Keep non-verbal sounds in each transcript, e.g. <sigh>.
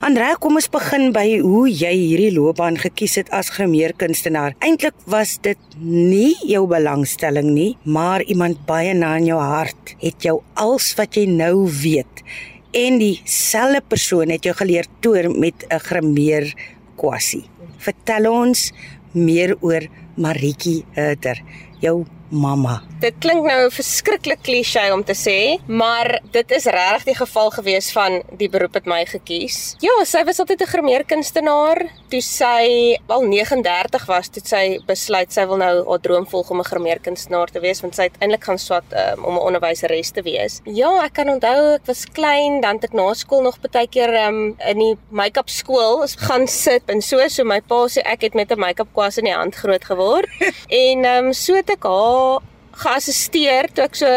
Andre, kom ons begin by hoe jy hierdie loopbaan gekies het as grimeerkunstenaar. Eintlik was dit nie jou belangstelling nie, maar iemand baie na in jou hart het jou als wat jy nou weet en dieselfde persoon het jou geleer toer met 'n grimeer kwassie. Vertel ons meer oor Maritjie Hutter, jou mamma. Dit klink nou verskriklik klise om te sê, maar dit is regtig die geval gewees van die beroep het my gekies. Ja, sy was altyd 'n grimeerkunstenaar. Toe sy al 39 was, het sy besluit sy wil nou haar droom volg om 'n grimeerkunstenaar te wees, want sy het eintlik gaan swat um, om 'n onderwyseres te wees. Ja, ek kan onthou ek was klein, dan het ek na skool nog baie keer um, in die make-up skool gaan sit en so so my pa sê ek het met 'n make-up kwas in die hand groot geword. <laughs> en ehm um, so het ek haar geassisteer toe ek so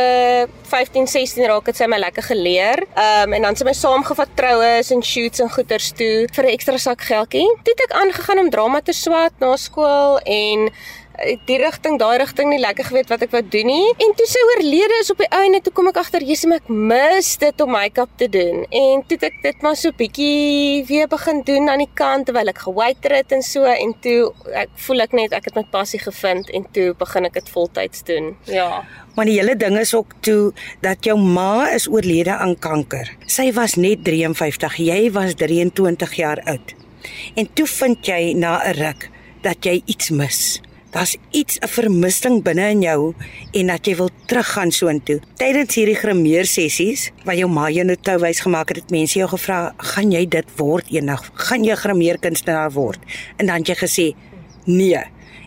15, 16 raak het sy my lekker geleer. Ehm um, en dan sy my saamgevat troues en shoots en goeters toe vir 'n ekstra sak geldjie. Toe het ek aangegaan om drama te swat na skool en die rigting, daai rigting nie lekker geweet wat ek wou doen nie. En toe sy oorlede is op die einde toe kom ek agter, Jesus, ek mis dit om make-up te doen. En toe ek dit maar so bietjie weer begin doen aan die kant terwyl ek gewaiter het en so en toe ek voel ek net ek het my passie gevind en toe begin ek dit voltyds doen. Ja. Maar die hele ding is ook toe dat jou ma is oorlede aan kanker. Sy was net 53, jy was 23 jaar oud. En toe vind jy na 'n ruk dat jy iets mis daar's iets 'n vermissing binne in jou en dat jy wil teruggaan soontoe. Tydens hierdie grimeer sessies waar jou ma jou tou wys gemaak het, het mense jou gevra, "Gaan jy dit word eendag? Gaan jy grimeer kunstenaar word?" En dan het jy gesê, "Nee."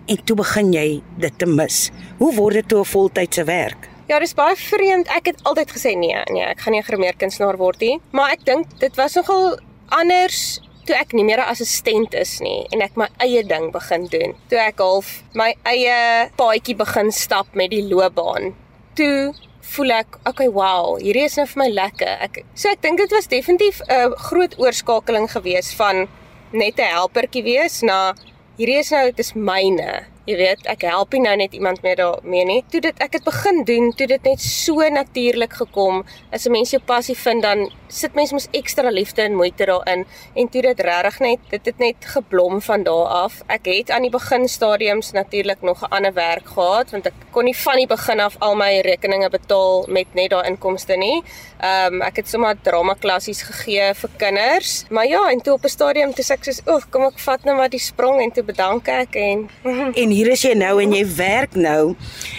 En toe begin jy dit te mis. Hoe word dit toe 'n voltydse werk? Ja, dis baie vreemd. Ek het altyd gesê nee, nee, ek gaan nie 'n grimeer kunstenaar word nie, maar ek dink dit was nogal anders toe ek nie meer 'n assistent is nie en ek my eie ding begin doen. Toe ek half my eie paadjie begin stap met die loopbaan. Toe voel ek, okay, wow, hierdie is nou vir my lekker. Ek so ek dink dit was definitief 'n groot oorskakeling geweest van net 'n helpertjie wees na hierdie is nou dit is myne. Jy weet, ek help nie nou net iemand meer daarmee nie. Toe dit ek het begin doen, toe dit net so natuurlik gekom. As 'n mens jou passie vind, dan sit mens mos ekstra liefde en moeite daarin en toe dit regtig net dit het net geblom van daar af. Ek het aan die begin stadiums natuurlik nog 'n ander werk gehad want ek kon nie van die begin af al my rekeninge betaal met net daai inkomste nie. Ehm um, ek het sommer drama klassies gegee vir kinders. Maar ja, en toe op 'n stadium toe sê ek soos, "Oek, kom ek vat nou maar die sprong en toe bedank ek en <laughs> en hier is jy nou en jy werk nou.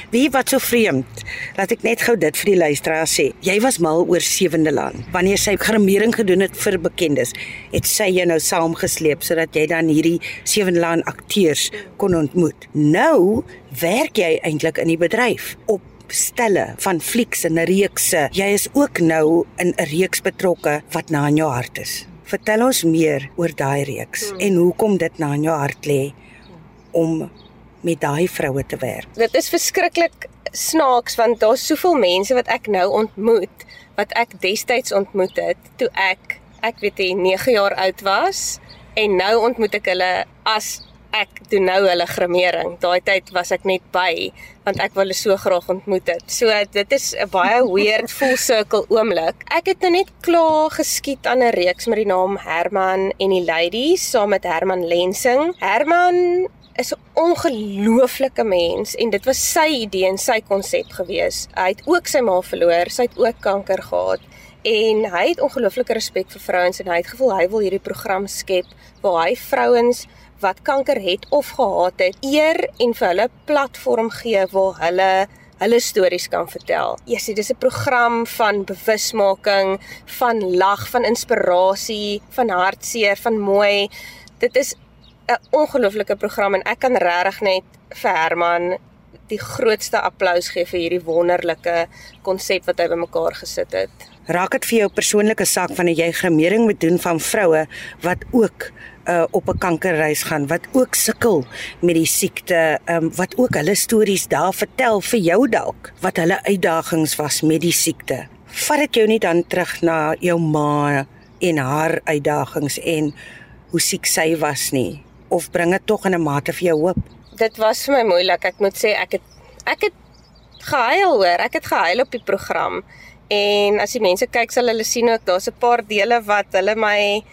Wie wat so vreemd. Laat ek net gou dit vir die luisteraars sê. Jy was mal oor Sewende Land. Wanneer sy grimering gedoen het vir bekendes, het sy jou nou saamgesleep sodat jy dan hierdie Sewende Land akteurs kon ontmoet. Nou werk jy eintlik in die bedryf op stelle van flieks en reekse. Jy is ook nou in 'n reeks betrokke wat na in jou hart is. Vertel ons meer oor daai reeks hmm. en hoekom dit na in jou hart lê om met daai vroue te werk. Dit is verskriklik snaaks want daar's soveel mense wat ek nou ontmoet wat ek destyds ontmoet het toe ek ek weet hy 9 jaar oud was en nou ontmoet ek hulle as ek doen nou hulle grimering. Daai tyd was ek net by want ek wou hulle so graag ontmoet het. So dit is 'n baie weird full circle oomblik. Ek het nou net klaar geskiet aan 'n reeks met die naam Herman en die Ladies saam met Herman Lensing. Herman is 'n ongelooflike mens en dit was sy idee en sy konsep gewees. Hy het ook sy ma verloor, sy het ook kanker gehad en hy het ongelooflike respek vir vrouens en hy het gevoel hy wil hierdie program skep waar hy vrouens wat kanker het of gehad het eer en vir hulle platform gee waar hulle hulle stories kan vertel. Yes, dis 'n program van bewusmaking, van lag, van inspirasie, van hartseer, van mooi. Dit is 'n ongelooflike program en ek kan regtig net vir Herman die grootste applous gee vir hierdie wonderlike konsep wat hy bymekaar gesit het. Raak dit vir jou persoonlike saak wanneer jy gremering moet doen van vroue wat ook uh, op 'n kankerreis gaan wat ook sukkel met die siekte, um, wat ook hulle stories daar vertel vir jou dalk wat hulle uitdagings was met die siekte. Vat dit jou nie dan terug na jou ma en haar uitdagings en hoe siek sy was nie of bring dit tog in 'n mate vir jou hoop? Dit was vir my moeilik. Ek moet sê ek het ek het gehuil hoor. Ek het gehuil op die program. En as die mense kyk sal hulle sien ook daar's 'n paar dele wat hulle my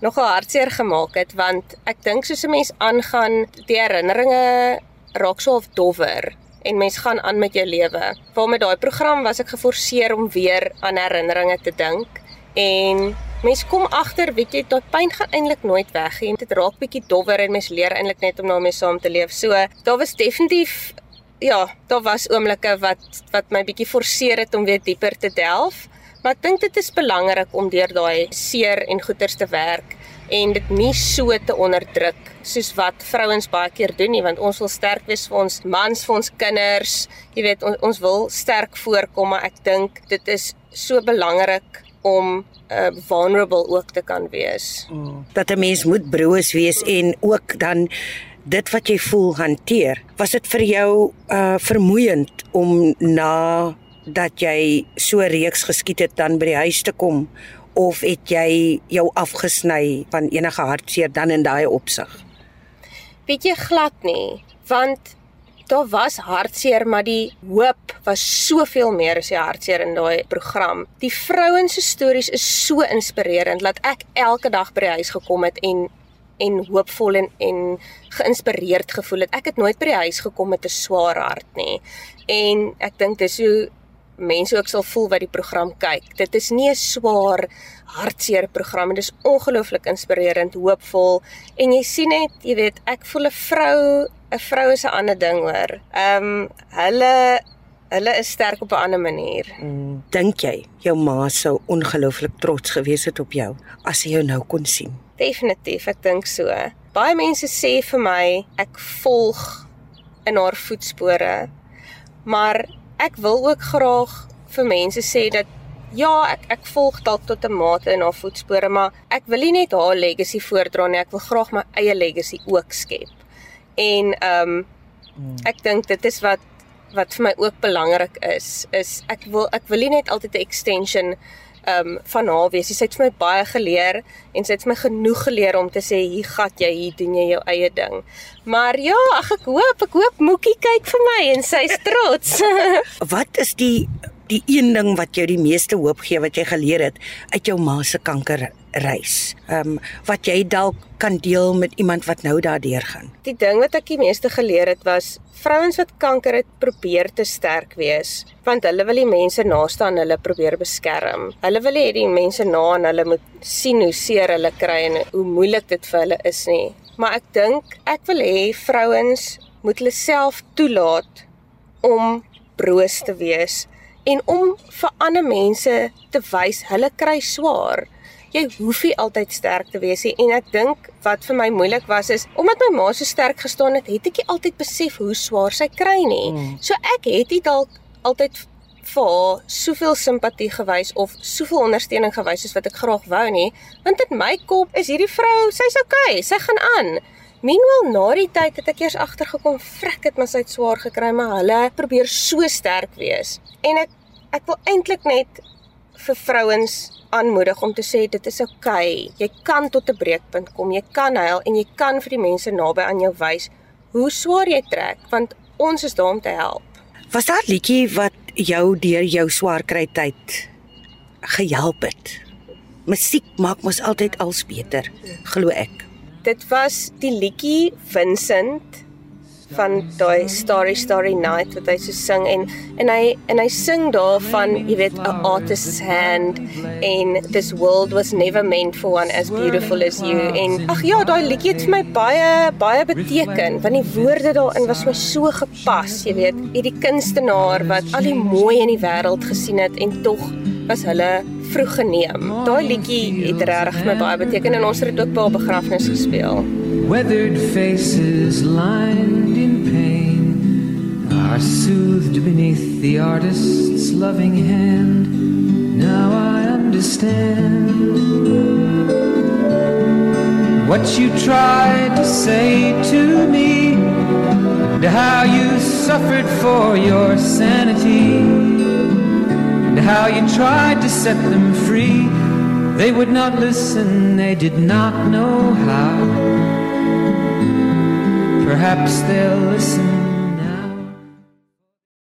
nogal hartseer gemaak het want ek dink soos 'n mens aangaan, die herinneringe raak so of dowwer en mens gaan aan met jou lewe. Waar met daai program was ek geforseer om weer aan herinneringe te dink en mens kom agter, weet jy, dat pyn gaan eintlik nooit weg nie. Dit raak bietjie dowwer en mens leer eintlik net om daarmee saam te leef. So, daar was definitief ja, daar was oomblikke wat wat my bietjie forceer het om weer dieper te delf. Maar ek dink dit is belangrik om deur daai seer en goeters te werk en dit nie so te onderdruk soos wat vrouens baie keer doen nie want ons wil sterk wees vir ons mans, vir ons kinders. Jy weet on, ons wil sterk voorkom, maar ek dink dit is so belangrik om uh, vulnerable ook te kan wees. Mm. Dat 'n mens moet broos wees en ook dan dit wat jy voel hanteer. Was dit vir jou uh vermoeiend om na dat jy so reeks geskiet het dan by die huis te kom of het jy jou afgesny van enige hartseer dan in daai opsig? Weet jy glad nie, want daar was hartseer, maar die hoop was soveel meer as die hartseer in daai program. Die vrouens se stories is so inspirerend dat ek elke dag by die huis gekom het en en hoopvol en en geïnspireerd gevoel het. Ek het nooit by die huis gekom met 'n swaar hart nie. En ek dink dis hoe mense ook sal voel wat die program kyk. Dit is nie 'n swaar hartseer program en dit is ongelooflik inspirerend, hoopvol en jy sien net, jy weet, ek voel 'n vrou, 'n vrou is 'n ander ding hoor. Ehm um, hulle hulle is sterk op 'n ander manier. Mm, Dink jy jou ma sou ongelooflik trots gewees het op jou as sy jou nou kon sien? Definitief, ek dink so. Baie mense sê vir my ek volg in haar voetspore. Maar ek wil ook graag vir mense sê dat ja, ek ek volg dalk tot 'n mate in haar voetspore, maar ek wil nie net haar legacy voordra nie, ek wil graag my eie legacy ook skep. En ehm um, ek dink dit is wat wat vir my ook belangrik is, is ek wil ek wil nie net altyd 'n extension um van haar wees. Sy het vir my baie geleer en sy het my genoeg geleer om te sê hier gat jy, hier doen jy jou eie ding. Maar ja, ag ek hoop, ek hoop Moekie kyk vir my en sy's trots. <laughs> wat is die die een ding wat jou die meeste hoop gee wat jy geleer het uit jou ma se kanker reis? Ehm um, wat jy dalk kan deel met iemand wat nou daardeur gaan. Die ding wat ek die meeste geleer het was vrouens wat kanker het probeer te sterk wees want hulle wil die mense naaste aan hulle probeer beskerm. Hulle wil hê die mense na aan hulle moet sien hoe seer hulle kry en hoe moeilik dit vir hulle is nie. Maar ek dink ek wil hê vrouens moet hulle self toelaat om broos te wees en om vir ander mense te wys hulle kry swaar jy hoef nie altyd sterk te wees nie en ek dink wat vir my moeilik was is omdat my ma so sterk gestaan het, het ek nie altyd besef hoe swaar sy kry nie. Mm. So ek het nie dalk altyd vir haar soveel simpatie gewys of soveel ondersteuning gewys soos wat ek graag wou nie, want in my kop is hierdie vrou, sy's okay, sy gaan aan. Meanwhile na die tyd het ek eers agtergekom, frek het my sy swaar gekry, maar hulle probeer so sterk wees. En ek ek wil eintlik net vir vrouens aanmoedig om te sê dit is oukei. Okay. Jy kan tot 'n breekpunt kom. Jy kan huil en jy kan vir die mense naby aan jou wys hoe swaar jy trek want ons is daar om te help. Was daar liedjie wat jou deur jou swaar kry tyd gehelp het? Musiek maak mos altyd als beter, glo ek. Dit was die liedjie Vincent van daai Starry Starry Night wat hy so sing en en hy en hy sing daarvan, jy weet, a artist's hand en this world was never meant for one as beautiful as you en ag ja, daai liedjie het vir my baie baie beteken want die woorde daarin was my so gepas, jy weet, hierdie kunstenaar wat al die mooi in die wêreld gesien het en tog was hulle vroeg geneem. Daai liedjie het regtig my baie beteken en ons het dit ook by 'n begrafnis gespeel. Weathered faces lined in pain are soothed beneath the artist's loving hand. Now I understand what you tried to say to me and how you suffered for your sanity and how you tried to set them free. They would not listen, they did not know how. Perhaps they'll listen